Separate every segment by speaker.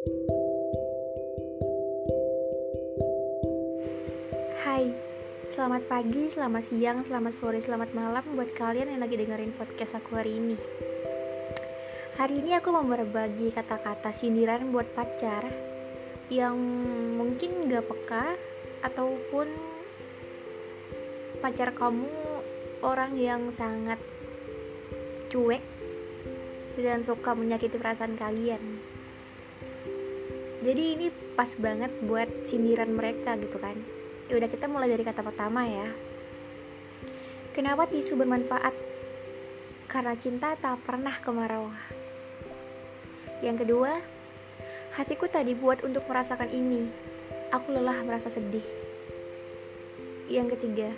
Speaker 1: Hai, selamat pagi, selamat siang, selamat sore, selamat malam buat kalian yang lagi dengerin podcast aku hari ini. Hari ini aku mau berbagi kata-kata sindiran buat pacar yang mungkin gak peka ataupun pacar kamu orang yang sangat cuek dan suka menyakiti perasaan kalian. Jadi ini pas banget buat sindiran mereka gitu kan Ya udah kita mulai dari kata pertama ya. Kenapa tisu bermanfaat? Karena cinta tak pernah kemarau. Yang kedua, hatiku tak dibuat untuk merasakan ini. Aku lelah merasa sedih. Yang ketiga,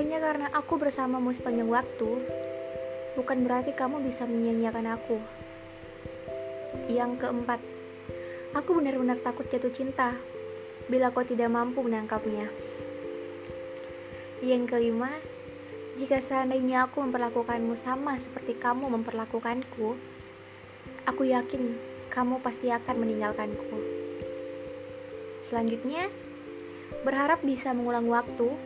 Speaker 1: hanya karena aku bersamamu sepanjang waktu, bukan berarti kamu bisa menyanyiakan aku. Yang keempat, aku benar-benar takut jatuh cinta bila kau tidak mampu menangkapnya. Yang kelima, jika seandainya aku memperlakukanmu sama seperti kamu memperlakukanku, aku yakin kamu pasti akan meninggalkanku. Selanjutnya, berharap bisa mengulang waktu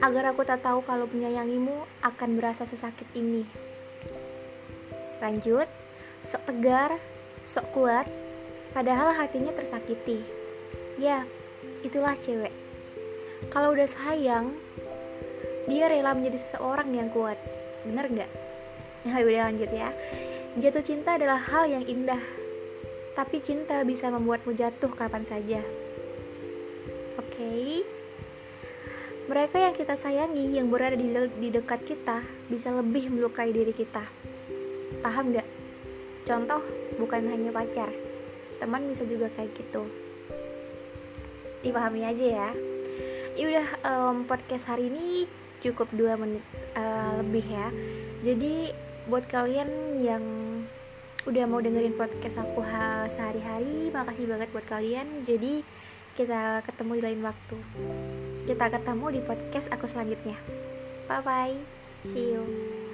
Speaker 1: agar aku tak tahu kalau menyayangimu akan berasa sesakit ini. Lanjut, sok tegar, sok kuat, padahal hatinya tersakiti. Ya, itulah cewek. Kalau udah sayang, dia rela menjadi seseorang yang kuat. Bener nggak? Ya udah lanjut ya. Jatuh cinta adalah hal yang indah, tapi cinta bisa membuatmu jatuh kapan saja. Oke. Okay? Mereka yang kita sayangi yang berada di, de di dekat kita bisa lebih melukai diri kita. Paham nggak? Contoh, bukan hanya pacar, teman bisa juga kayak gitu. Dipahami aja ya. Ya udah um, podcast hari ini cukup dua menit uh, lebih ya. Jadi buat kalian yang udah mau dengerin podcast aku sehari-hari makasih banget buat kalian. Jadi kita ketemu di lain waktu. Kita ketemu di podcast aku selanjutnya. Bye bye see you